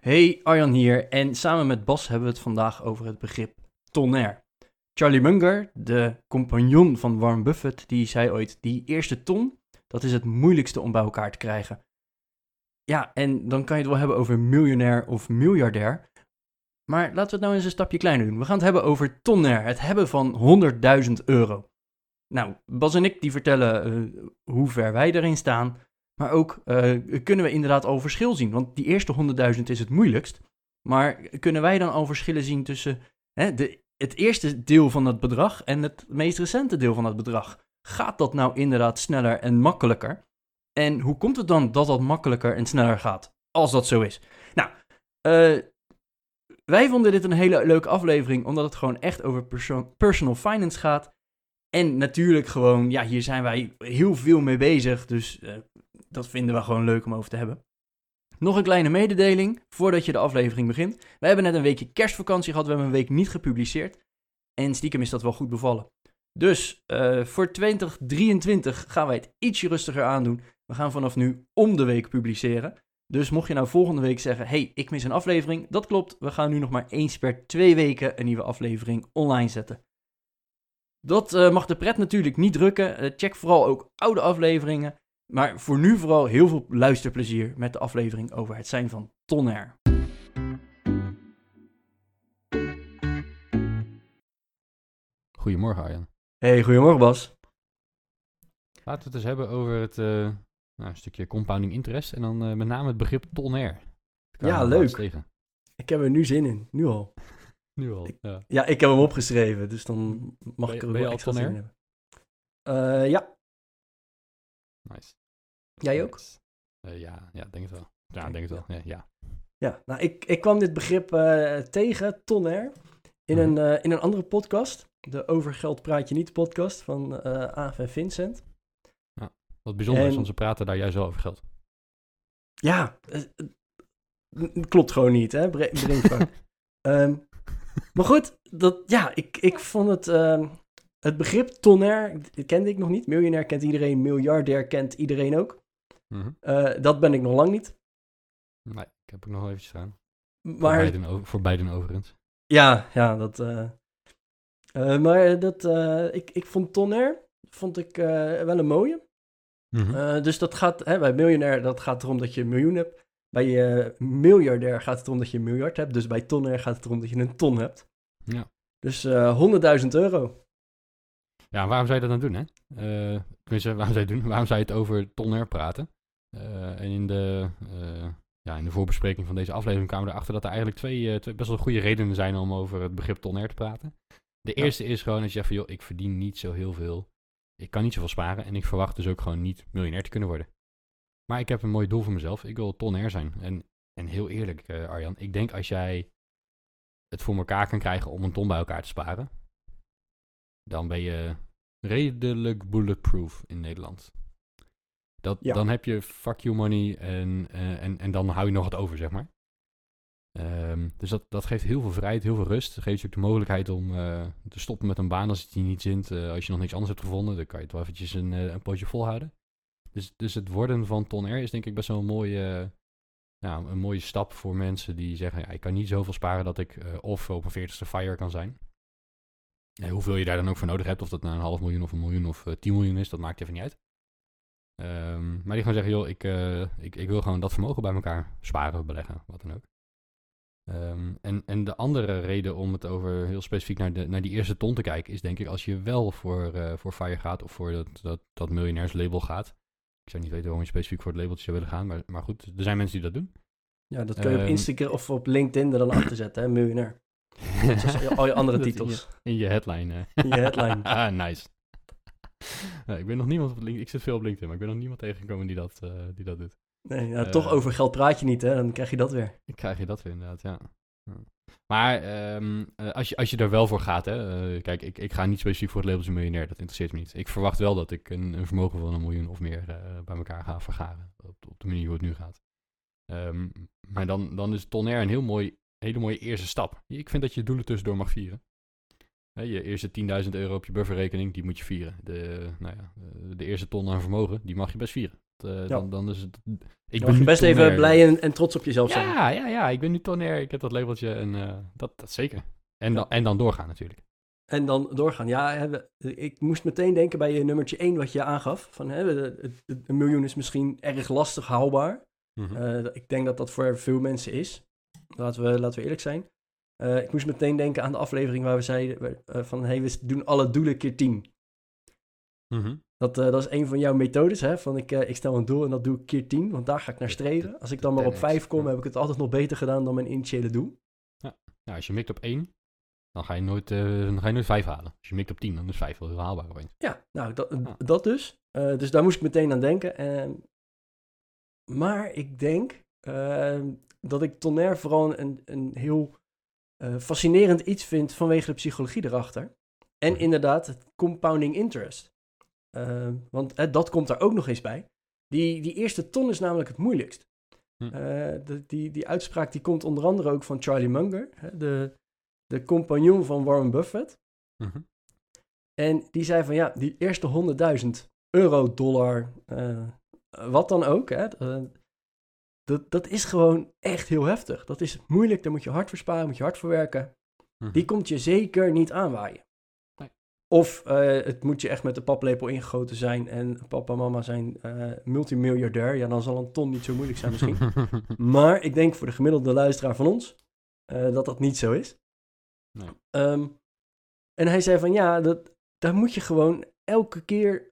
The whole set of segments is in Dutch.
Hey, Arjan hier en samen met Bas hebben we het vandaag over het begrip tonair. Charlie Munger, de compagnon van Warren Buffett, die zei ooit: die eerste ton, dat is het moeilijkste om bij elkaar te krijgen. Ja, en dan kan je het wel hebben over miljonair of miljardair. Maar laten we het nou eens een stapje kleiner doen. We gaan het hebben over tonair, het hebben van 100.000 euro. Nou, Bas en ik die vertellen uh, hoe ver wij erin staan. Maar ook uh, kunnen we inderdaad al verschil zien. Want die eerste 100.000 is het moeilijkst. Maar kunnen wij dan al verschillen zien tussen hè, de, het eerste deel van het bedrag en het meest recente deel van het bedrag? Gaat dat nou inderdaad sneller en makkelijker? En hoe komt het dan dat dat makkelijker en sneller gaat? Als dat zo is. Nou, uh, wij vonden dit een hele leuke aflevering, omdat het gewoon echt over perso personal finance gaat. En natuurlijk gewoon, ja, hier zijn wij heel veel mee bezig. Dus uh, dat vinden we gewoon leuk om over te hebben. Nog een kleine mededeling voordat je de aflevering begint. We hebben net een weekje kerstvakantie gehad. We hebben een week niet gepubliceerd. En stiekem is dat wel goed bevallen. Dus uh, voor 2023 gaan wij het ietsje rustiger aandoen. We gaan vanaf nu om de week publiceren. Dus mocht je nou volgende week zeggen: hey, ik mis een aflevering. Dat klopt. We gaan nu nog maar eens per twee weken een nieuwe aflevering online zetten. Dat uh, mag de pret natuurlijk niet drukken. Uh, check vooral ook oude afleveringen. Maar voor nu vooral heel veel luisterplezier met de aflevering over het zijn van tonair. Goedemorgen Arjan. Hey, goedemorgen Bas. Laten we het eens hebben over het uh, nou, stukje compounding interest en dan uh, met name het begrip tonair. Ja, leuk. Ik heb er nu zin in, nu al. nu al, ik, ja. ja. ik heb hem opgeschreven, dus dan mag ben, ik er ben wel je al extra zin in hebben. Uh, ja, Nice. Jij ook? Uh, ja, ja, denk het wel. Ja, denk het wel. Ja, ja. Ja, nou, ik, ik kwam dit begrip uh, tegen, tonair, in, Mhm. een, uh, in een andere podcast. De Over Geld Praat Je Niet podcast van Aaf en Vincent. Wat bijzonder is, want ze praten daar juist wel over geld. Ja, eh, eh, klopt gewoon niet, hè? Ehm, maar goed, dat, ja, ik, ik vond het, ehm, het begrip dat kende ik nog niet. Miljonair kent iedereen, miljardair kent iedereen ook. Mhm. Eh, dat ben ik nog lang niet. Nee, ik heb ook nog eventjes gedaan. Voor, beiden, voor beiden overigens. ja, ja, dat... eh, eh, maar dat, ik, ik vond tonair, vond ik wel een mooie. Mhm. Dus dat gaat, hè, bij miljonair, dat gaat erom dat je een miljoen hebt. Bij eh, miljardair gaat het erom dat je een miljard hebt. Dus bij tonair gaat het erom dat je een ton hebt. Ja. Dus eh 100.000 euro. Ja, waarom zou je dat dan doen, hè? Tenminste, waarom zou je het doen? Waarom zou je het over tonair praten? Eh, en in de, eh, ja, in de voorbespreking van deze aflevering kwamen we erachter dat er eigenlijk twee, eh, twee best wel goede redenen zijn om over het begrip tonair te praten. De Ja. eerste is gewoon als je zegt van, joh, ik verdien niet zo heel veel. Ik kan niet zoveel sparen en ik verwacht dus ook gewoon niet miljonair te kunnen worden. Maar ik heb een mooi doel voor mezelf. Ik wil tonair zijn. En, en heel eerlijk, Arjan, ik denk als jij het voor elkaar kan krijgen om een ton bij elkaar te sparen, dan ben je redelijk bulletproof in Nederland. Dat, Ja. Dan heb je fuck you money en, eh, en, en dan hou je nog wat over, zeg maar. Ehm, dus dat, dat geeft heel veel vrijheid, heel veel rust. Het geeft je ook de mogelijkheid om eh, te stoppen met een baan als het je niet zint. Eh, als je nog niks anders hebt gevonden, dan kan je het wel eventjes een, een pootje volhouden. Dus, dus het worden van tonair is denk ik best wel een mooie, ja, een mooie stap voor mensen die zeggen... Ja, ik kan niet zoveel sparen dat ik of op een 40ste fire kan zijn. Hoeveel je daar dan ook voor nodig hebt, of dat nou een half miljoen of een miljoen of eh, 10 miljoen is, dat maakt even niet uit. Ehm, maar die gewoon zeggen, joh, ik, eh, ik, ik wil gewoon dat vermogen bij elkaar sparen, beleggen, wat dan ook. Ehm, en, en de andere reden om het over heel specifiek naar, de, naar die eerste ton te kijken, is denk ik als je wel voor, eh, voor FIRE gaat of voor dat, dat, dat miljonairslabel gaat. Ik zou niet weten waarom je specifiek voor het labeltje zou willen gaan, maar, maar goed, er zijn mensen die dat doen. Ja, dat kun je op Ehm. Instagram of op LinkedIn er dan achter zetten, hè? Miljonair. Zoals al je andere Dat in titels. je- In je headline. In je headline. ah, nice. Ik ben nog niemand op LinkedIn. Ik zit veel op LinkedIn, maar ik ben nog niemand tegengekomen die dat, eh, die dat doet. Nee, Eh. toch over geld praat je niet, hè? Dan krijg je dat weer. Ik krijg je dat weer inderdaad, ja. Ja. Maar ehm, eh, als, je, als je er wel voor gaat, hè, kijk, ik, ik ga niet specifiek voor het labeltje miljonair, dat interesseert me niet. Ik verwacht wel dat ik een, een vermogen van een miljoen of meer bij elkaar ga vergaren, op, op de manier hoe het nu gaat. Ehm, maar dan, dan is Tonair een heel mooi, hele mooie eerste stap. Ik vind dat je doelen tussendoor mag vieren. Je eerste 10.000 euro op je bufferrekening, die moet je vieren. De, nou ja, de eerste ton aan vermogen, die mag je best vieren. Uh, dan, dan is het. Ik ben best tonair. even blij en, en, trots op jezelf zijn. Ja, ja, ja. Ik ben nu tonair. Ik heb dat labeltje en uh, dat, dat zeker. En, ja. dan, en dan doorgaan natuurlijk. En dan doorgaan. Ja, ik moest meteen denken bij je nummertje 1 wat je aangaf. Van, hè, een miljoen is misschien erg lastig haalbaar. Mm -hmm. uh, ik denk dat dat voor veel mensen is. Laten we, laten we eerlijk zijn. Ik moest meteen denken aan de aflevering waar we zeiden van... Hey, we doen alle doelen keer 10. Mm -hmm. Dat, uh, dat is een van jouw methodes, hè? Van ik, ik stel een doel en dat doe ik keer 10, want daar ga ik naar streven. Als ik dan maar op 5 kom, heb ik het altijd nog beter gedaan dan mijn initiële doel. Ja, ja als je mikt op 1, dan ga je nooit, dan ga je nooit 5 halen. Als je mikt op 10, dan is 5 wel heel haalbaar opeens. Ja, nou, dat, dat dus. dus daar moest ik meteen aan denken. Ehm, maar ik denk ehm, dat ik Tonnerre vooral een, een heel fascinerend iets vind vanwege de psychologie erachter. En inderdaad, het compounding interest. Uh, want uh, dat komt daar ook nog eens bij. Die, die eerste ton is namelijk het moeilijkst. Hm. Uh, de, die, die uitspraak die komt onder andere ook van Charlie Munger, hè, de, de compagnon van Warren Buffett. -huh. En die zei van ja, die eerste 100.000 euro, dollar, wat dan ook, hè, dat, dat is gewoon echt heel heftig. Dat is moeilijk, daar moet je hard voor sparen, moet je hard voor werken. -huh. Die komt je zeker niet aanwaaien. Of uh, het moet je echt met de paplepel ingegoten zijn en papa en mama zijn uh, multimiljardair. Ja, dan zal een ton niet zo moeilijk zijn misschien. maar ik denk voor de gemiddelde luisteraar van ons uh, dat dat niet zo is. Nee. Um, en hij zei van ja, dat, daar moet je gewoon elke keer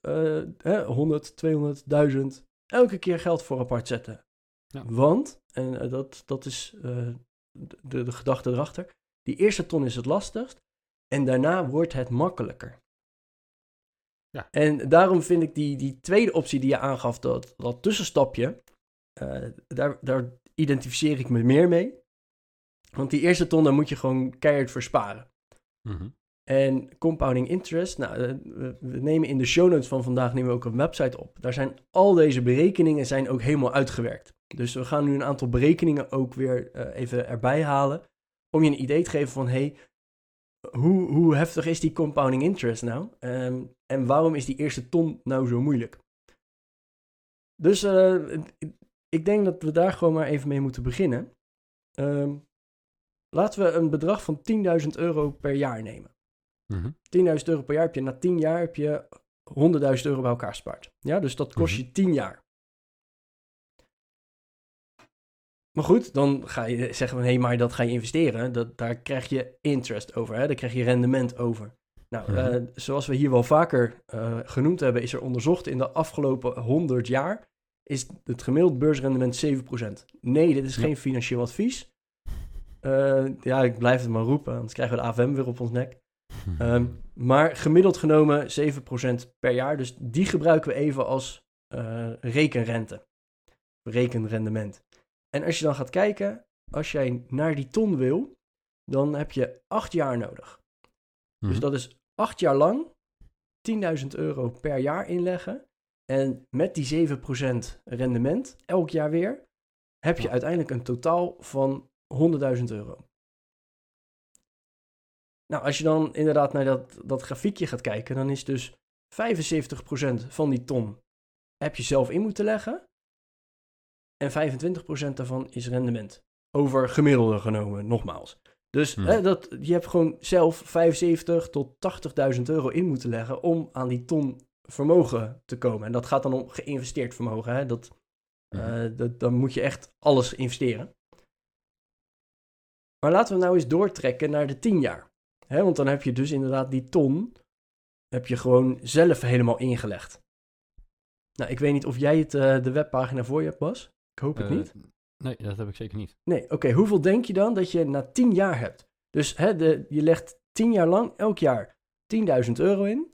hè, 100, 200, 1000, elke keer geld voor apart zetten. Ja. Want, en dat, dat is de, de gedachte erachter, die eerste ton is het lastigst. En daarna wordt het makkelijker. Ja. En daarom vind ik die, die tweede optie die je aangaf, dat, dat tussenstapje, uh, daar, daar identificeer ik me meer mee. Want die eerste ton, daar moet je gewoon keihard voor sparen. Mm -hmm. En compounding interest, nou, uh, we nemen in de show notes van vandaag nemen we ook een website op. Daar zijn al deze berekeningen zijn ook helemaal uitgewerkt. Dus we gaan nu een aantal berekeningen ook weer uh, even erbij halen. Om je een idee te geven van, hey, hoe, hoe heftig is die compounding interest nou? Um, en waarom is die eerste ton nou zo moeilijk? Dus uh, ik denk dat we daar gewoon maar even mee moeten beginnen. Um, laten we een bedrag van 10.000 euro per jaar nemen. Mm -hmm. 10.000 euro per jaar heb je na 10 jaar heb je 100.000 euro bij elkaar gespaard. Ja, dus dat kost mm -hmm. je 10 jaar. Maar goed, dan ga je zeggen van hé, hey, maar dat ga je investeren. Dat, daar krijg je interest over, hè? daar krijg je rendement over. Nou, uh, zoals we hier wel vaker uh, genoemd hebben, is er onderzocht in de afgelopen 100 jaar is het gemiddeld beursrendement 7%. Nee, dit is ja. geen financieel advies. Uh, ja, ik blijf het maar roepen, anders krijgen we de AFM weer op ons nek. Um, maar gemiddeld genomen 7% per jaar. Dus die gebruiken we even als rekenrente. Rekenrendement. En als je dan gaat kijken, als jij naar die ton wil, dan heb je acht jaar nodig. Dus mhm. dat is acht jaar lang 10.000 euro per jaar inleggen. En met die 7% rendement, elk jaar weer, heb je uiteindelijk een totaal van 100.000 euro. Nou, als je dan inderdaad naar dat, dat grafiekje gaat kijken, dan is dus 75% van die ton heb je zelf in moeten leggen. En 25% daarvan is rendement. Over gemiddelde genomen, nogmaals. Dus hmm. hè, dat, je hebt gewoon zelf 75 tot 80.000 euro in moeten leggen om aan die ton vermogen te komen. En dat gaat dan om geïnvesteerd vermogen. Hè? Dat, hmm. uh, dat, dan moet je echt alles investeren. Maar laten we nou eens doortrekken naar de 10 jaar. Hè, want dan heb je dus inderdaad die ton, heb je gewoon zelf helemaal ingelegd. Nou, ik weet niet of jij het, uh, de webpagina voor je hebt, Bas. Ik hoop het uh, niet. Nee, dat heb ik zeker niet. Nee, oké. Okay, hoeveel denk je dan dat je na 10 jaar hebt? Dus hè, de, je legt 10 jaar lang elk jaar 10.000 euro in.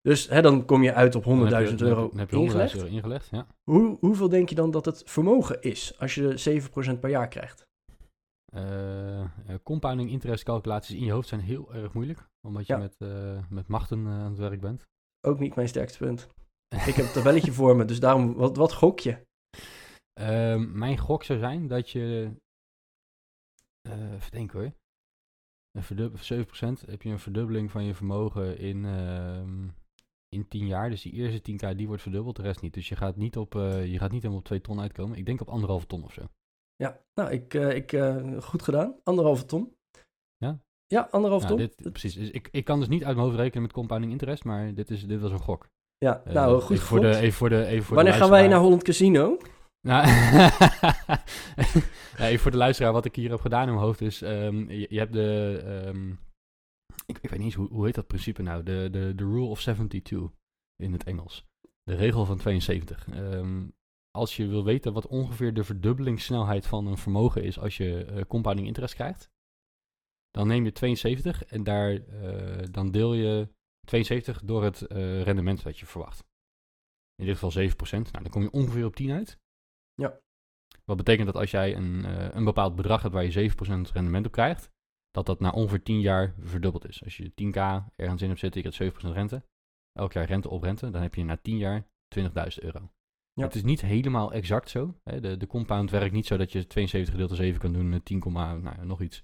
Dus hè, dan kom je uit op 100.000 euro dan heb je 100.000 ingelegd. euro ingelegd. Ja. Hoe, hoeveel denk je dan dat het vermogen is als je 7% per jaar krijgt? Eh, eh, compounding interest calculaties in je hoofd zijn heel erg moeilijk. Omdat je Ja. met, eh, met machten aan het werk bent. Ook niet mijn sterkste punt. Ik heb een tabelletje voor me, dus daarom, wat, wat gok je? Ehm, mijn gok zou zijn dat je... even denken hoor. Een verdub- 7% heb je een verdubbeling van je vermogen in, ehm, in 10 jaar. Dus die eerste 10k die wordt verdubbeld, de rest niet. Dus je gaat niet, op, je gaat niet helemaal op 2 ton uitkomen. Ik denk op anderhalve ton of zo. Ja, nou, ik, eh, ik, eh, goed gedaan. Anderhalve ton. Ja? Ja, anderhalve Ja, ton. dit, precies. Dus ik, ik kan dus niet uit mijn hoofd rekenen met compounding interest, maar dit, is, dit was een gok. Ja, Eh, nou, goed even voor, de, even voor de even voor Wanneer de gaan wij naar. Holland Casino? Nou, ja, even voor de luisteraar, wat ik hier heb gedaan in mijn hoofd is, ehm, je, je hebt de, ehm, ik, ik weet niet eens, hoe, hoe heet dat principe nou? De, de, de rule of 72 in het Engels. De regel van 72. Ehm, als je wil weten wat ongeveer de verdubbelingssnelheid van een vermogen is als je eh, compounding interest krijgt, dan neem je 72 en daar, eh, dan deel je 72 door het eh, rendement dat je verwacht. In dit geval 7%. Nou, dan kom je ongeveer op 10 uit. Ja. Wat betekent dat als jij een, een bepaald bedrag hebt waar je 7% rendement op krijgt, dat dat na ongeveer 10 jaar verdubbeld is. Als je 10k ergens in hebt zitten, je hebt 7% rente, elk jaar rente op rente, dan heb je na 10 jaar 20.000 euro. Ja. Het is niet helemaal exact zo. Hè? De, de compound werkt niet zo dat je 72 gedeeld door 7 kan doen, eh, 10, nou, nog iets.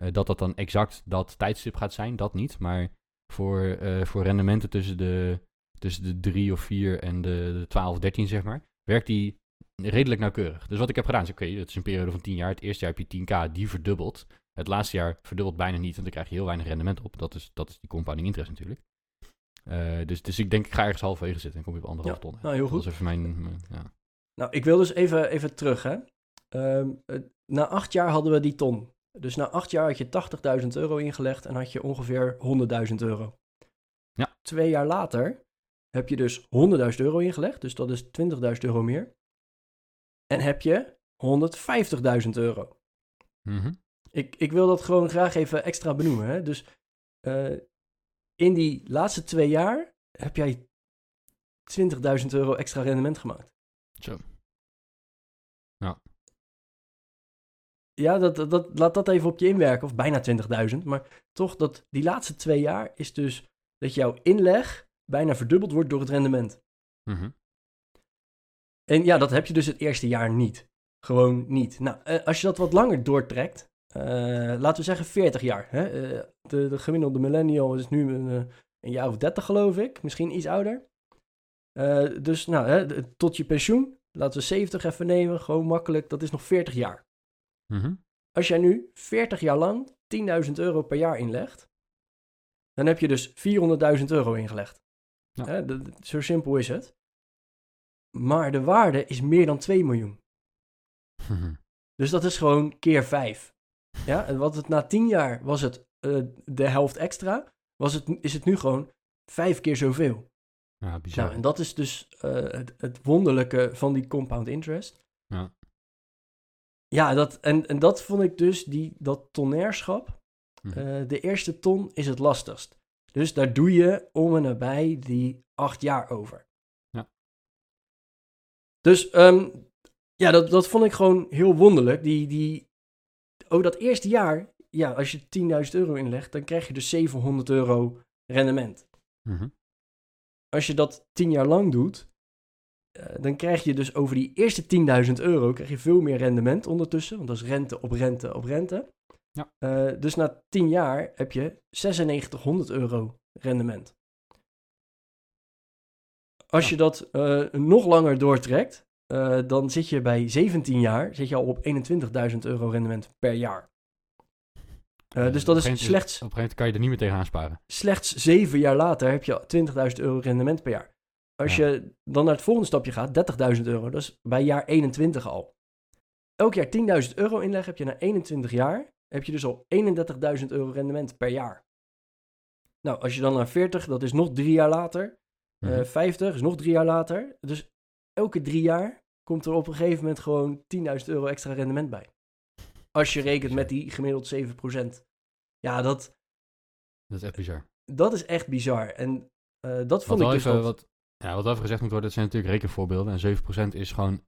Eh, dat dat dan exact dat tijdstip gaat zijn, dat niet. Maar voor, eh, voor rendementen tussen de, tussen de 3 of 4 en de, de 12 of 13, zeg maar, werkt die redelijk nauwkeurig. Dus wat ik heb gedaan is, oké, het is een periode van 10 jaar. Het eerste jaar heb je 10k, die verdubbelt. Het laatste jaar verdubbelt bijna niet, want dan krijg je heel weinig rendement op. Dat is, dat is die compounding interest natuurlijk. Eh, dus, dus ik denk, ik ga ergens halverwege zitten en kom je op anderhalf Ja, ton. nou, heel Dat goed. is even mijn, mijn- ja. Nou, ik wil dus even, even terug, hè. Ehm, eh, na acht jaar hadden we die ton. Dus na acht jaar had je 80.000 euro ingelegd en had je ongeveer 100.000 euro. Ja. Twee jaar later heb je dus 100.000 euro ingelegd, dus dat is 20.000 euro meer. En heb je 150.000 euro. Mhm. Ik, ik wil dat gewoon graag even extra benoemen. Hè? Dus eh, in die laatste twee jaar heb jij 20.000 euro extra rendement gemaakt. Zo. Ja, dat, dat, dat- laat dat even op je inwerken, of bijna 20.000. Maar toch, dat, die laatste twee jaar is dus dat jouw inleg bijna verdubbeld wordt door het rendement. Mhm. En ja, dat heb je dus het eerste jaar niet. Gewoon niet. Nou, eh, als je dat wat langer doortrekt, eh, laten we zeggen 40 jaar. Hè? Eh, de, de gemiddelde millennial is nu een, eh, een jaar of 30, geloof ik. Misschien iets ouder. Dus nou, hè, tot je pensioen, laten we 70 even nemen. Gewoon makkelijk, dat is nog 40 jaar. Mhm. Als jij nu 40 jaar lang 10.000 euro per jaar inlegt, dan heb je dus 400.000 euro ingelegd. Ja. Hè, zo simpel is het. Maar de waarde is meer dan 2 miljoen. Mhm. Dus dat is gewoon keer 5. Ja, en wat het na 10 jaar was het eh, de helft extra, was het, is het nu gewoon 5 keer zoveel. Ja, bizar. Nou, en dat is dus eh, het, het wonderlijke van die compound interest. Ja. Ja, dat, en, en dat vond ik dus, die, dat tonairschap. Mhm. eh, de eerste ton is het lastigst. Dus daar doe je om en nabij die acht jaar over. Ja. Dus ehm, ja, dat, dat vond ik gewoon heel wonderlijk. Die, die, oh, dat eerste jaar, ja, als je 10.000 euro inlegt, dan krijg je dus 700 euro rendement Mhm. als je dat tien jaar lang doet, eh, dan krijg je dus over die eerste 10.000 euro krijg je veel meer rendement ondertussen. Want dat is rente op rente op rente. Ja. Eh, dus na 10 jaar heb je 9600 euro rendement. Als Ja. je dat eh, nog langer doortrekt, eh, dan zit je bij 17 jaar zit je al op 21.000 euro rendement per jaar. Eh, dus dat is gegeven slechts Op een gegeven moment kan je er niet meer tegenaan sparen. slechts zeven jaar later heb je 20.000 euro rendement per jaar. Als Ja. je dan naar het volgende stapje gaat, 30.000 euro, dat is bij jaar 21 al. Elk jaar 10.000 euro inleg heb je na 21 jaar, heb je dus al 31.000 euro rendement per jaar. Nou, als je dan naar 40, dat is nog drie jaar later. Eh, Mhm. 50 is nog drie jaar later. Dus elke drie jaar komt er op een gegeven moment gewoon 10.000 euro extra rendement bij. Als je rekent met die gemiddeld 7%. Ja, dat, Dat is echt bizar. dat is echt bizar. En eh, dat Wat vond wel, ik dus even, dat- wat, ja, wat even gezegd moet worden, dat zijn natuurlijk rekenvoorbeelden. En 7% is gewoon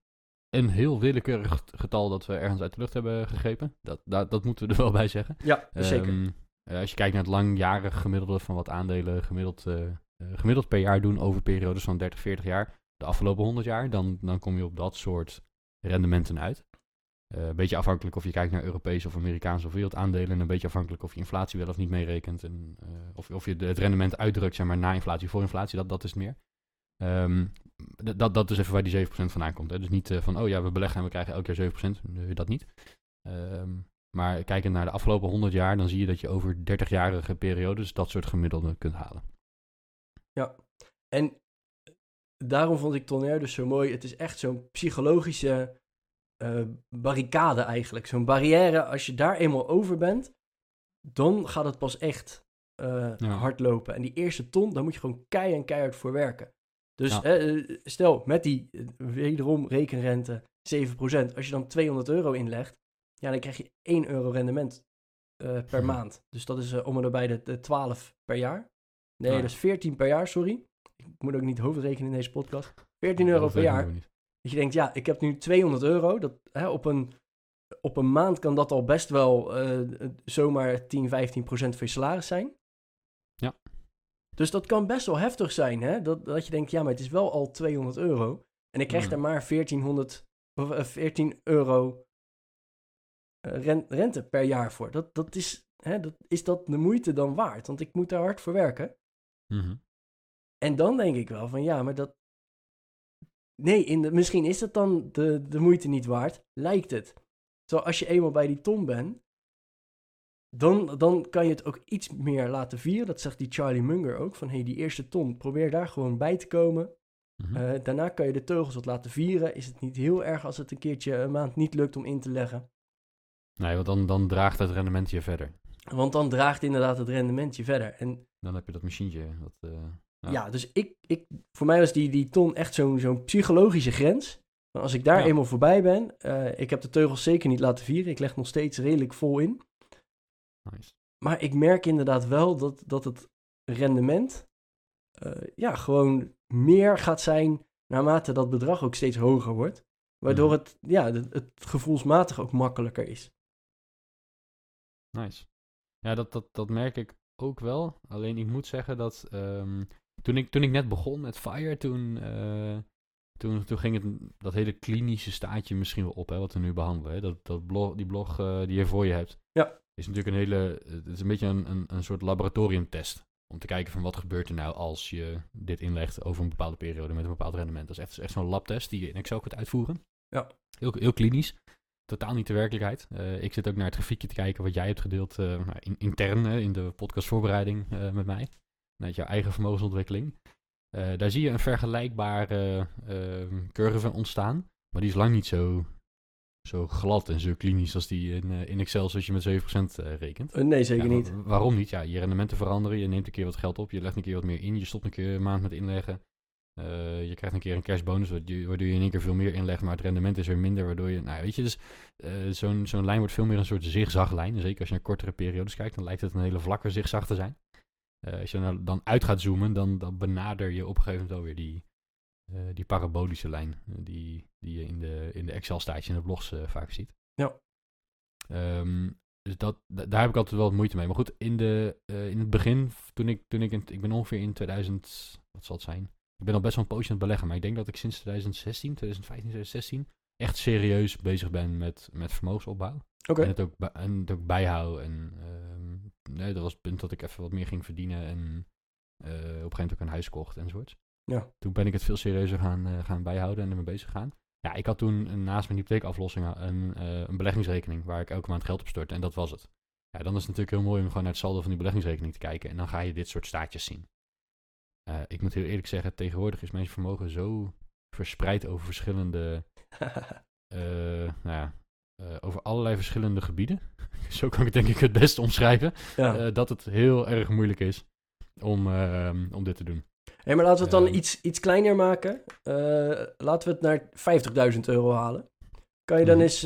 een heel willekeurig getal dat we ergens uit de lucht hebben gegrepen. Dat, dat, dat moeten we er wel bij zeggen. Ja, zeker. Ehm, eh, als je kijkt naar het langjarige gemiddelde van wat aandelen gemiddeld, eh, gemiddeld per jaar doen over periodes van 30, 40 jaar, de afgelopen 100 jaar, dan, dan kom je op dat soort rendementen uit. Eh, een beetje afhankelijk of je kijkt naar Europese of Amerikaanse of wereldaandelen. En een beetje afhankelijk of je inflatie wel of niet meerekent. En eh, of, of je het rendement uitdrukt, zeg maar, na inflatie, voor inflatie. Dat, dat is het meer. Ehm, dat, dat is even waar die 7% vandaan komt. Hè. Dus niet eh, van, oh ja, we beleggen en we krijgen elk jaar 7%. Nee, dat niet. Ehm, maar kijkend naar de afgelopen 100 jaar, dan zie je dat je over 30-jarige periodes dat soort gemiddelden kunt halen. En daarom vond ik Tonnerre dus zo mooi. Het is echt zo'n psychologische eh, barricade eigenlijk. Zo'n barrière, als je daar eenmaal over bent, dan gaat het pas echt Ja. hard lopen. En die eerste ton, daar moet je gewoon keihard en keihard voor werken. Dus Ja. eh, stel, met die wederom rekenrente 7%, als je dan 200 euro inlegt, ja, dan krijg je 1 euro rendement per Hm. maand. Dus dat is om en nabij de, de 12 per jaar. Nee, Ja. dat is 14 per jaar, sorry. Ik moet ook niet hoofdrekenen in deze podcast. 14 euro per jaar. Dat je denkt, ja, ik heb nu 200 euro. Dat, hè, op, een, op een maand kan dat al best wel eh, zomaar 10, 15 procent van je salaris zijn. Ja. Dus dat kan best wel heftig zijn, hè? Dat, dat je denkt, ja, maar het is wel al 200 euro. En ik krijg Mm. daar maar 1400, of, eh, 14 euro eh, ren- rente per jaar voor. Dat, dat is, hè, dat, is dat de moeite dan waard? Want ik moet daar hard voor werken. Mhm. En dan denk ik wel van ja, maar dat. Nee, in de, misschien is het dan de, de moeite niet waard, lijkt het. Zo als je eenmaal bij die ton bent, dan, dan kan je het ook iets meer laten vieren. Dat zegt die Charlie Munger ook. Van hey, die eerste ton, probeer daar gewoon bij te komen. Mhm. Eh, daarna kan je de teugels wat laten vieren. Is het niet heel erg als het een keertje een maand niet lukt om in te leggen. Nee, want dan, dan draagt het rendement je verder. Want dan draagt inderdaad het rendement je verder. En Dan heb je dat machientje. Dat, eh, Ja, Ja. dus ik, ik, voor mij was die, die ton echt zo'n zo'n psychologische grens. Maar als ik daar Ja. eenmaal voorbij ben, eh, ik heb de teugels zeker niet laten vieren. Ik leg nog steeds redelijk vol in. nice. Maar ik merk inderdaad wel dat, dat het rendement eh, ja, gewoon meer gaat zijn naarmate dat bedrag ook steeds hoger wordt. Waardoor Mhm. het, ja, het, het gevoelsmatig ook makkelijker is. Nice. Ja, dat, dat, dat merk ik ook wel. Alleen ik moet zeggen dat ehm, toen, ik, toen ik net begon met Fire, toen, eh, toen, toen ging het dat hele klinische staatje misschien wel op, hè, wat we nu behandelen. Hè. Dat, dat blog, die blog eh, die je voor je hebt, Ja. is natuurlijk een hele, het is een beetje een, een, een soort laboratoriumtest. Om te kijken van wat gebeurt er nou als je dit inlegt over een bepaalde periode met een bepaald rendement. Dat is echt, echt zo'n labtest die je in Excel kunt uitvoeren. Ja. Heel, heel klinisch. Totaal niet de werkelijkheid. Eh, ik zit ook naar het grafiekje te kijken wat jij hebt gedeeld nou, in, intern in de podcastvoorbereiding met mij. Met jouw eigen vermogensontwikkeling. Eh, daar zie je een vergelijkbare eh, curve ontstaan. Maar die is lang niet zo, zo glad en zo klinisch als die in, eh, in Excel zoals je met 7% eh, rekent. Nee, zeker Ja, niet. wa- waarom niet? Ja, je rendementen veranderen. Je neemt een keer wat geld op. Je legt een keer wat meer in. Je stopt een keer een maand met inleggen. Je krijgt een keer een cashbonus, waardoor je in één keer veel meer inlegt, maar het rendement is weer minder, waardoor je, nou weet je, dus zo'n zo'n lijn wordt veel meer een soort zigzaglijn. Zeker als je naar kortere periodes kijkt, dan lijkt het een hele vlakke zigzag te zijn. Eh, als je dan uit gaat zoomen, dan, dan benader je op een gegeven moment alweer die, eh, die parabolische lijn, eh, die, die je in de, in de Excel-staatje en de blogs vaak ziet. Ja. Ehm, dus dat, da- daar heb ik altijd wel wat moeite mee. Maar goed, in, de, in het begin, toen ik, toen ik, in, ik ben ongeveer in 2000, wat zal het zijn? Ik ben al best wel een poosje aan het beleggen, maar ik denk dat ik sinds 2016, 2015, 2016 echt serieus bezig ben met, met vermogensopbouw. En, het ook, en het ook bijhouden. En ehm, nee, dat was het punt dat ik even wat meer ging verdienen en eh, op een gegeven moment ook een huis kocht enzovoorts. Ja. Toen ben ik het veel serieuzer gaan, eh, gaan bijhouden en ermee bezig gaan. Ja, ik had toen naast mijn hypotheekaflossing een, eh, een beleggingsrekening waar ik elke maand geld op stortte en dat was het. Ja, dan is het natuurlijk heel mooi om gewoon naar het saldo van die beleggingsrekening te kijken en dan ga je dit soort staatjes zien. Ik moet heel eerlijk zeggen, tegenwoordig is mijn vermogen zo verspreid over verschillende nou ja, eh, over allerlei verschillende gebieden. Zo kan ik het denk ik het beste omschrijven. ja. eh, dat het heel erg moeilijk is om, ehm, om dit te doen. Hey, maar laten we het dan Ehm. iets, iets kleiner maken. Eh, laten we het naar 50.000 euro halen. Kan je dan Mhm. eens,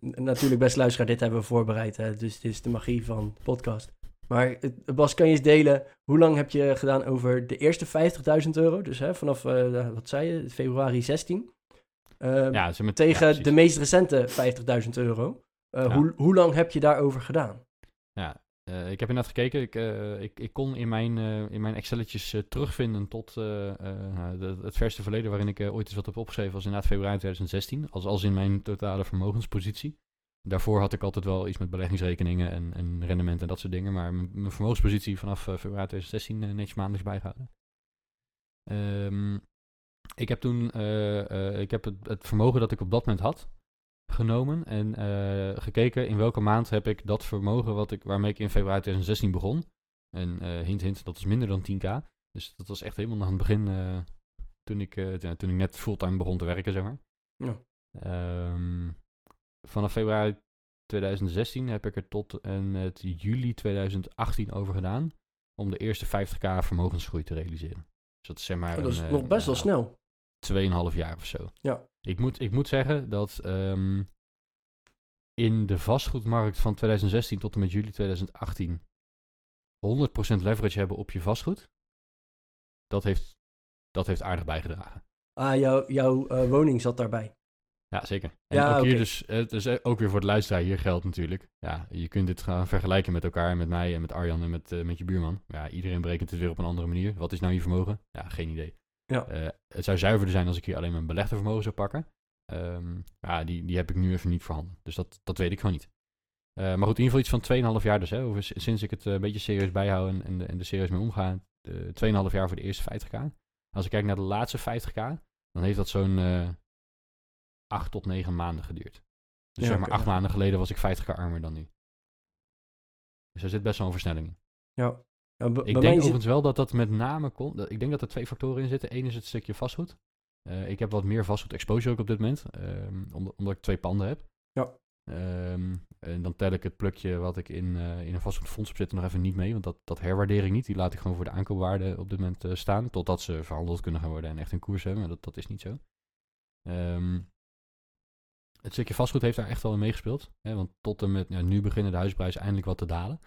natuurlijk best luisteraar, dit hebben we voorbereid, hè, dus dit is de magie van podcast. Maar Bas, kan je eens delen, hoe lang heb je gedaan over de eerste 50.000 euro? Dus hè, vanaf, wat zei je, februari 16? Ehm, Ja, ze met, tegen ja, de meest recente 50.000 euro. Eh, Ja. hoe, hoe lang heb je daarover gedaan? Ja, eh, ik heb inderdaad gekeken. Ik, eh, ik, ik kon in mijn, in mijn Excelletjes terugvinden tot de- het verste verleden waarin ik ooit eens wat heb opgeschreven was inderdaad februari 2016. Als, als in mijn totale vermogenspositie. Daarvoor had ik altijd wel iets met beleggingsrekeningen en, en rendement en dat soort dingen. Maar mijn mijn vermogenspositie vanaf februari 2016 eh, netjes maandelijks bijgehouden. Ehm, ik heb toen eh, eh, ik heb het, het vermogen dat ik op dat moment had genomen en eh, gekeken in welke maand heb ik dat vermogen wat ik, waarmee ik in februari 2016 begon. En hint, hint, dat is minder dan 10k. Dus dat was echt helemaal aan het begin toen, ik, toen ik net fulltime begon te werken, zeg maar. Ja. Ehm, vanaf februari 2016 heb ik er tot en met juli 2018 over gedaan om de eerste 50k vermogensgroei te realiseren. Dus dat is zeg maar Oh, dat is een, nog best wel snel. 2,5 jaar of zo. Ja. Ik moet, ik moet zeggen dat ehm, in de vastgoedmarkt van 2016 tot en met juli 2018 100% leverage hebben op je vastgoed, dat heeft, dat heeft aardig bijgedragen. Ah, jouw jouw eh, woning zat daarbij. Ja, zeker. En Ja, ook hier dus, het is eh, ook weer voor de luisteraar, hier geldt natuurlijk. Ja, je kunt dit gaan vergelijken met elkaar, met mij en met Arjan en met, eh, met je buurman. Ja, iedereen berekent het weer op een andere manier. Wat is nou je vermogen? Ja, geen idee. Ja. Eh, het zou zuiverder zijn als ik hier alleen mijn belegde vermogen zou pakken. Ehm, ja, die, die heb ik nu even niet voorhanden. Dus dat, dat weet ik gewoon niet. Eh, maar goed, in ieder geval iets van 2,5 jaar dus. Hè, over, sinds ik het eh, een beetje serieus bijhoud en, en, en er serieus mee omga. eh 2,5 jaar voor de eerste 50k. Als ik kijk naar de laatste 50k, dan heeft dat zo'n eh 8 tot 9 maanden geduurd. Dus Ja, zeg maar oké, 8 ja. maanden geleden was ik 50k armer dan nu. Dus er zit best wel een versnelling in. Ja. Ja, Ik denk zit- overigens wel dat dat met name komt. Ik denk dat er twee factoren in zitten. Eén is het stukje vastgoed. Eh, ik heb wat meer vastgoed exposure ook op dit moment. ehm, omdat, omdat ik twee panden heb. Ja. Ehm, en dan tel ik het plukje wat ik in, eh, in een vastgoedfonds heb zitten nog even niet mee. Want dat, dat herwaardeer ik niet. Die laat ik gewoon voor de aankoopwaarde op dit moment eh, staan. Totdat ze verhandeld kunnen gaan worden en echt een koers hebben. Maar dat, dat is niet zo. Ehm, het stukje vastgoed heeft daar echt wel in meegespeeld. Hè, want tot en met ja, nu beginnen de huisprijzen eindelijk wat te dalen.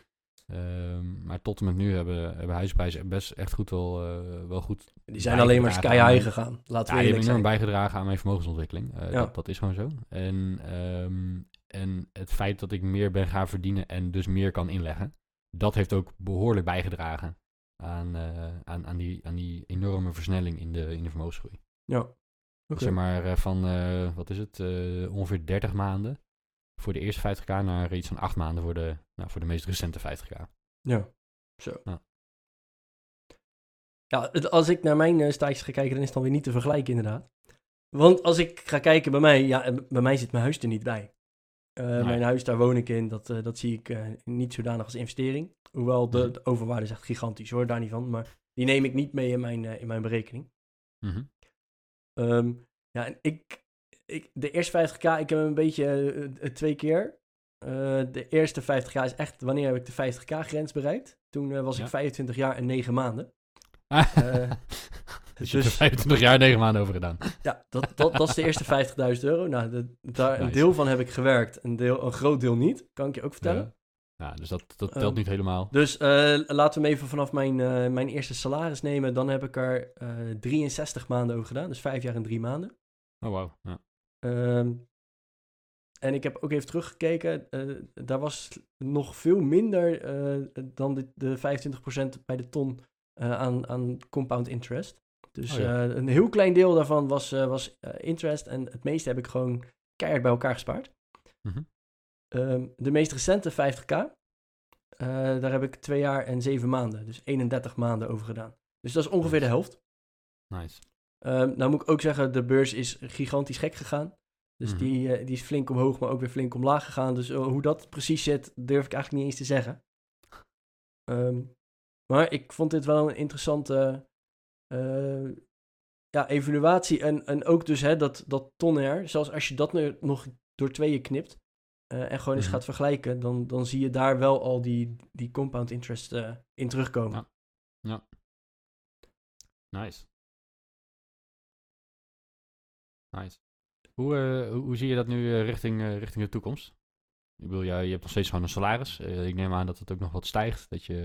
Ehm, maar tot en met nu hebben, hebben huisprijzen best echt goed wel, eh, wel goed. die zijn alleen maar sky high aan- gegaan. Laten Ja, we die hebben bijgedragen aan mijn vermogensontwikkeling. Eh, Ja. dat, dat is gewoon zo. En, ehm, en het feit dat ik meer ben gaan verdienen en dus meer kan inleggen, dat heeft ook behoorlijk bijgedragen aan, eh, aan, aan, die, aan die enorme versnelling in de, in de vermogensgroei. Ja. Zeg maar van, wat is het, ongeveer 30 maanden voor de eerste 50k naar iets van 8 maanden voor de, nou, voor de meest recente 50k. Ja, zo. Ja. Ja, het- als ik naar mijn uh, staatjes ga kijken, dan is het dan weer niet te vergelijken inderdaad. Want als ik ga kijken bij mij, ja, eh, bij mij zit mijn huis er niet bij. Eh, Mijn huis, daar woon ik in, dat, eh, dat zie ik eh, niet zodanig als investering. Hoewel de, de overwaarde is echt gigantisch hoor, daar niet van. Maar die neem ik niet mee in mijn, eh, in mijn berekening. Mhm. Ehm, ja, en ik, ik, de eerste 50k, ik heb hem een beetje eh, eh, twee keer. Eh, de eerste 50k is echt, wanneer heb ik de 50k grens bereikt? Toen was Ja. ik 25 jaar en 9 maanden. Eh, dus je hebt dus- 25 jaar 9 maanden over gedaan. Ja, dat, dat, dat is de eerste 50.000 euro. Nou, de, daar, een deel van heb ik gewerkt, een, deel, een groot deel niet. Kan ik je ook vertellen. Ja. Ja, dus dat, dat Ehm, telt niet helemaal. Dus laten we hem even vanaf mijn, mijn eerste salaris nemen. Dan heb ik er eh 63 maanden over gedaan. Dus vijf jaar en drie maanden. Oh, wauw. Ja. Ehm, en ik heb ook even teruggekeken. eh, daar was nog veel minder eh, dan de, de 25% bij de ton eh, aan, aan compound interest. Dus Oh ja. een heel klein deel daarvan was, was interest. En het meeste heb ik gewoon keihard bij elkaar gespaard. Mhm. Ehm, de meest recente 50k, eh, daar heb ik twee jaar en zeven maanden. Dus 31 maanden over gedaan. Dus dat is ongeveer de helft. Nice. Ehm, nou moet ik ook zeggen, de beurs is gigantisch gek gegaan. Dus Mhm. die, eh, die is flink omhoog, maar ook weer flink omlaag gegaan. Dus eh, hoe dat precies zit, durf ik eigenlijk niet eens te zeggen. Ehm, maar ik vond dit wel een interessante eh, ja, evaluatie. En, en ook dus hè, dat, dat Tonair, zelfs als je dat nu nog door tweeën knipt en gewoon eens Mhm. gaat vergelijken, dan, dan zie je daar wel al die, die compound interest in terugkomen. Ja. Nice. Nice. Hoe, eh, hoe, hoe zie je dat nu eh, richting, eh, richting de toekomst? Ik bedoel, ja, je hebt nog steeds gewoon een salaris. Ik neem aan dat het ook nog wat stijgt. Dat je,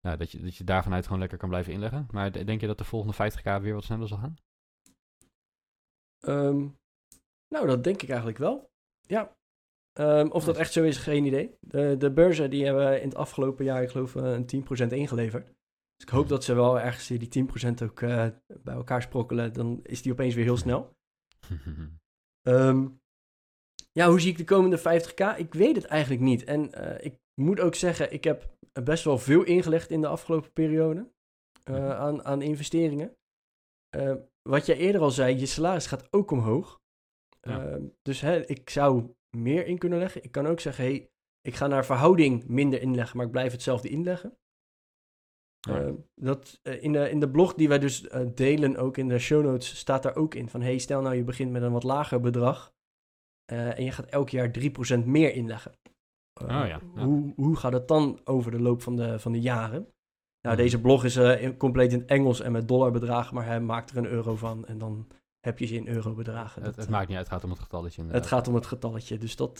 ja, dat je, dat je daar vanuit gewoon lekker kan blijven inleggen. Maar denk je dat de volgende 50k weer wat sneller zal gaan? Ehm, nou, dat denk ik eigenlijk wel. Ja. Ehm, of dat echt zo is, geen idee. De, de beurzen die hebben in het afgelopen jaar, ik geloof, een 10% ingeleverd. Dus ik hoop dat ze wel ergens die 10% ook eh, bij elkaar sprokkelen. Dan is die opeens weer heel snel. Ehm, ja, hoe zie ik de komende 50k? Ik weet het eigenlijk niet. En eh, ik moet ook zeggen, ik heb best wel veel ingelegd in de afgelopen periode Mhm. aan, aan investeringen. Ehm, wat jij eerder al zei, je salaris gaat ook omhoog. Ja. Ehm, dus hè, ik zou meer in kunnen leggen. Ik kan ook zeggen, hey, ik ga naar verhouding minder inleggen, maar ik blijf hetzelfde inleggen. Ja. Ehm, dat, eh, in, de, in de blog die wij dus eh, delen, ook in de show notes, staat daar ook in van... hey, stel nou je begint met een wat lager bedrag eh, en je gaat elk jaar 3% meer inleggen. Oh ja, ja. Hoe, hoe gaat het dan over de loop van de, van de jaren? Nou, Mhm. deze blog is in- compleet in het Engels en met dollarbedragen, maar hij maakt er een euro van en dan heb je ze in eurobedragen. het, Dat, het maakt niet uit, het gaat om het getalletje. het inderdaad. gaat om het getalletje. Dus dat.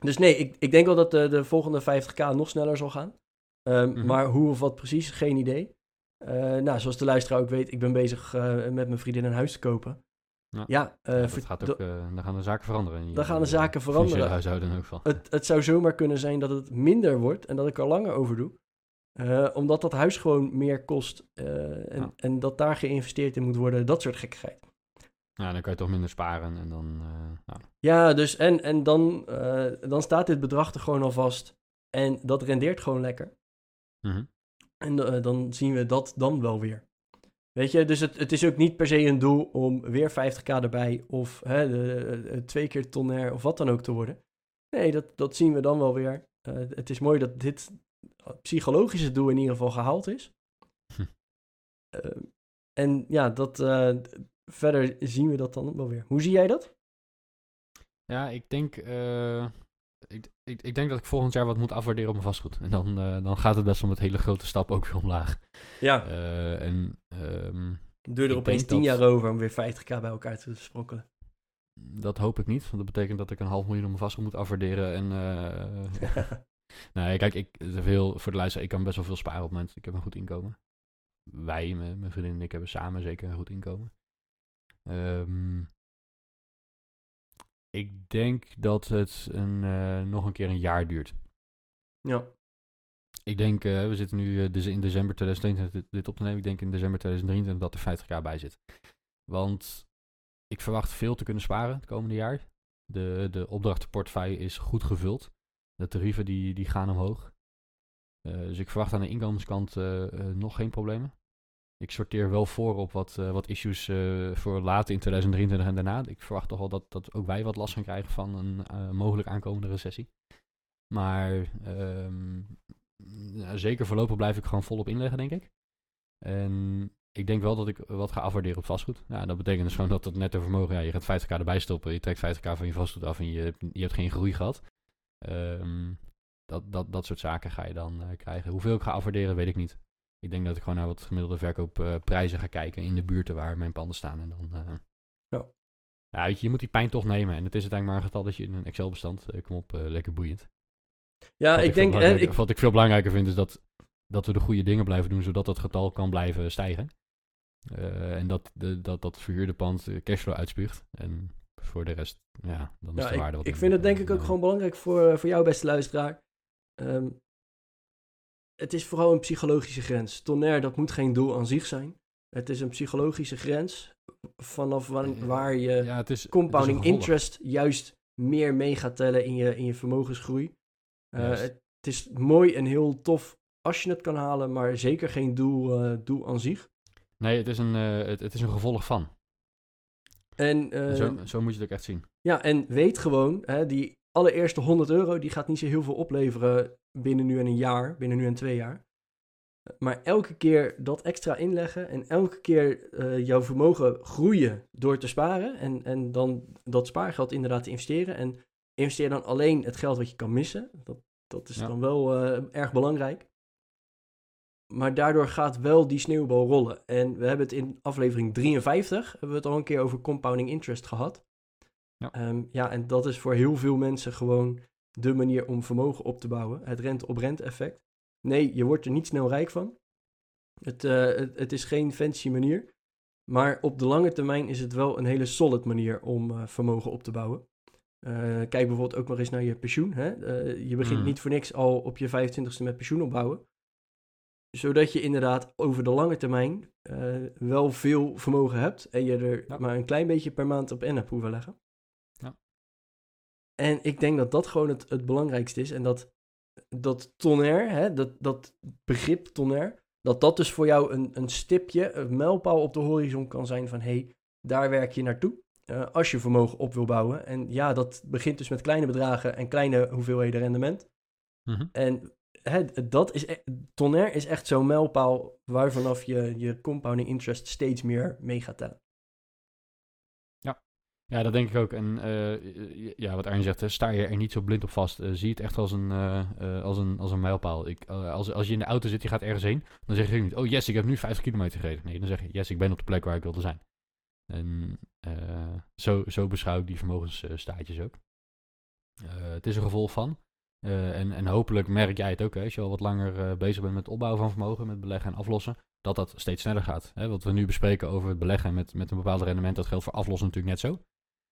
Dus nee, ik, ik denk wel dat de, de volgende 50k nog sneller zal gaan. Ehm, Mhm. Maar hoe of wat precies, geen idee. Eh, nou, zoals de luisteraar ook weet, ik ben bezig eh, met mijn vriendin een huis te kopen. Ja. Ja, eh, Ja, dat gaat ook, dan gaan de zaken veranderen. Dan gaan de zaken veranderen. huishouden elk geval. het, het zou zomaar kunnen zijn dat het minder wordt en dat ik er langer over doe. Omdat dat huis gewoon meer kost en, Ja. en dat daar geïnvesteerd in moet worden, dat soort gekkigheid. Ja, dan kan je toch minder sparen en dan... nou, Ja, dus en, en dan, dan staat dit bedrag er gewoon al vast. En dat rendeert gewoon lekker. Mhm. En eh, dan zien we dat dan wel weer. Weet je, dus het, het is ook niet per se een doel om weer 50k erbij of hè, de, de- twee keer tonair of wat dan ook te worden. Nee, dat, dat zien we dan wel weer. Eh, het is mooi dat dit psychologische doel in ieder geval gehaald is. Hm. Eh, en ja, dat, eh, verder zien we dat dan wel weer. Hoe zie jij dat? Ja, ik denk, eh, ik, ik, ik denk dat ik volgend jaar wat moet afwaarderen op mijn vastgoed. En dan, eh, dan gaat het best wel met hele grote stap ook weer omlaag. Ja, Eh, en doe er opeens denk 10 dat- jaar over om weer 50k bij elkaar te sprokkelen. dat hoop ik niet, want dat betekent dat ik een half miljoen op mijn vastgoed moet afwaarderen. En, eh, nee, kijk, ik, veel, voor de luisteraar, ik kan best wel veel sparen op het moment. Ik heb een goed inkomen. Wij, mijn mijn vriendin en ik, hebben samen zeker een goed inkomen. Ehm, ik denk dat het een, eh, nog een keer een jaar duurt. ja. Ik denk, eh, we zitten nu eh, dus in december 2022 dit, op te nemen. Ik denk in december 2023 dat er 50k bij zit. Want ik verwacht veel te kunnen sparen het komende jaar. De, de opdrachtenportefeuille is goed gevuld. De tarieven die, die gaan omhoog. Dus ik verwacht aan de inkomenskant nog geen problemen. Ik sorteer wel voor op wat, eh, wat issues eh, voor later in 2023 en daarna. Ik verwacht toch wel dat, dat ook wij wat last gaan krijgen van een eh, mogelijk aankomende recessie. Maar ehm, zeker voorlopig blijf ik gewoon volop inleggen, denk ik. En ik denk wel dat ik wat ga afwaarderen op vastgoed. Ja, dat betekent dus gewoon dat het netto vermogen, ja, je gaat 50k erbij stoppen, je trekt 50k van je vastgoed af en je, je hebt geen groei gehad. Ehm, dat, dat, dat soort zaken ga je dan krijgen. Hoeveel ik ga afwaarderen, weet ik niet. Ik denk dat ik gewoon naar wat gemiddelde verkoopprijzen ga kijken in de buurten waar mijn panden staan. En dan, eh, Ja. ja, weet je, je moet die pijn toch nemen. En het is uiteindelijk maar een getalletje in een Excel-bestand. Eh, kom op, eh, lekker boeiend. Ja, Wat ik denk, ik, Wat ik veel belangrijker vind is dat, dat we de goede dingen blijven doen, zodat dat getal kan blijven stijgen. En dat, de, dat dat verhuurde pand cashflow uitspuugt. En voor de rest, ja, dan is ja, de ik, waarde wat ik minder. vind het denk ik ook gewoon belangrijk voor, voor jou, beste luisteraar. Ehm, het is vooral een psychologische grens. Tonair, dat moet geen doel aan zich zijn. Het is een psychologische grens vanaf waar, waar je Ja, het is, compounding het is interest juist meer mee gaat tellen in je, in je vermogensgroei. Eh, het, het is mooi en heel tof als je het kan halen, maar zeker geen doel, eh, doel aan zich. Nee, het is een, eh, het, het is een gevolg van. En, zo, zo moet je het ook echt zien. Ja, en weet gewoon, hè, die allereerste 100 euro, die gaat niet zo heel veel opleveren binnen nu en een jaar, binnen nu en twee jaar. Maar elke keer dat extra inleggen en elke keer eh, jouw vermogen groeien door te sparen en, en dan dat spaargeld inderdaad te investeren. En investeer dan alleen het geld wat je kan missen. Dat, dat is Ja. dan wel eh, erg belangrijk. Maar daardoor gaat wel die sneeuwbal rollen. En we hebben het in aflevering 53, hebben we het al een keer over compounding interest gehad. Ja. Ehm, ja, en dat is voor heel veel mensen gewoon de manier om vermogen op te bouwen. Het rente-op-rente effect. Nee, je wordt er niet snel rijk van. Het, eh, het, het is geen fancy manier. Maar op de lange termijn is het wel een hele solid manier om eh, vermogen op te bouwen. Eh, kijk bijvoorbeeld ook maar eens naar je pensioen. Hè? Je begint Mm. niet voor niks al op je 25ste met pensioen opbouwen. Zodat je inderdaad over de lange termijn wel veel vermogen hebt. En je er Ja. maar een klein beetje per maand op in hebt hoeven leggen. En ik denk dat dat gewoon het, het belangrijkste is. En dat, dat tonair, hè, dat, dat begrip tonair, dat dat dus voor jou een, een stipje, een mijlpaal op de horizon kan zijn van hé, hey, daar werk je naartoe. eh, als je vermogen op wil bouwen. En ja, dat begint dus met kleine bedragen en kleine hoeveelheden rendement. Mhm. En hè, dat is, e- tonair is echt zo'n mijlpaal waar vanaf je, je compounding interest steeds meer mee gaat tellen. Ja, dat denk ik ook. En eh, ja, wat Arjen zegt, sta je er niet zo blind op vast. Eh, zie het echt als een, eh, als een, als een mijlpaal. Ik, als, als je in de auto zit, je gaat ergens heen, dan zeg je niet, oh yes, ik heb nu 50 kilometer gereden. Nee, dan zeg je, yes, ik ben op de plek waar ik wilde zijn. En zo, zo beschouw ik die vermogensstaatjes ook. Het is een gevolg van. En, en hopelijk merk jij het ook, hè, als je al wat langer bezig bent met het opbouwen van vermogen, met beleggen en aflossen, dat dat steeds sneller gaat. Hè? Wat we nu bespreken over het beleggen met, met een bepaald rendement, dat geldt voor aflossen natuurlijk net zo.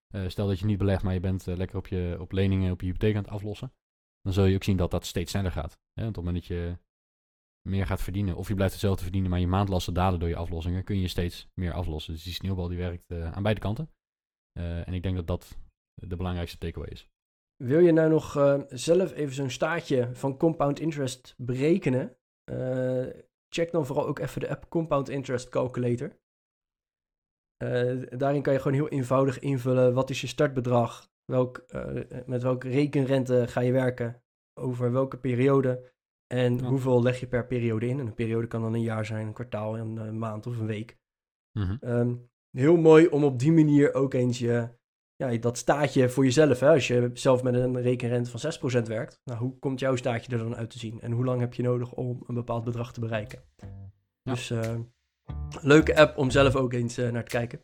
Eh, stel dat je niet belegt, maar je bent eh, lekker op, je, op leningen op je hypotheek aan het aflossen. Dan zul je ook zien dat dat steeds sneller gaat. Hè? Want op het moment dat je meer gaat verdienen, of je blijft hetzelfde verdienen, maar je maandlasten dalen door je aflossingen, kun je steeds meer aflossen. Dus die sneeuwbal die werkt eh, aan beide kanten. En ik denk dat dat de belangrijkste takeaway is. Wil je nou nog zelf even zo'n staartje van compound interest berekenen? Check dan vooral ook even de app Compound Interest Calculator. Eh, daarin kan je gewoon heel eenvoudig invullen wat is je startbedrag, welk, eh, met welke rekenrente ga je werken, over welke periode en Ja. hoeveel leg je per periode in. En een periode kan dan een jaar zijn, een kwartaal, een, eh, maand of een week. Mhm. Ehm, heel mooi om op die manier ook eens je, ja, dat staatje voor jezelf. Hè? Als je zelf met een rekenrente van 6% werkt, nou, hoe komt jouw staatje er dan uit te zien? En hoe lang heb je nodig om een bepaald bedrag te bereiken? Ja. Dus eh, leuke app om zelf ook eens eh, naar te kijken.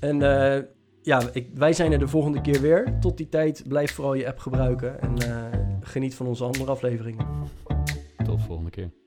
En eh, ja, ik, wij zijn er de volgende keer weer. Tot die tijd blijf vooral je app gebruiken en eh, geniet van onze andere afleveringen. Tot de volgende keer.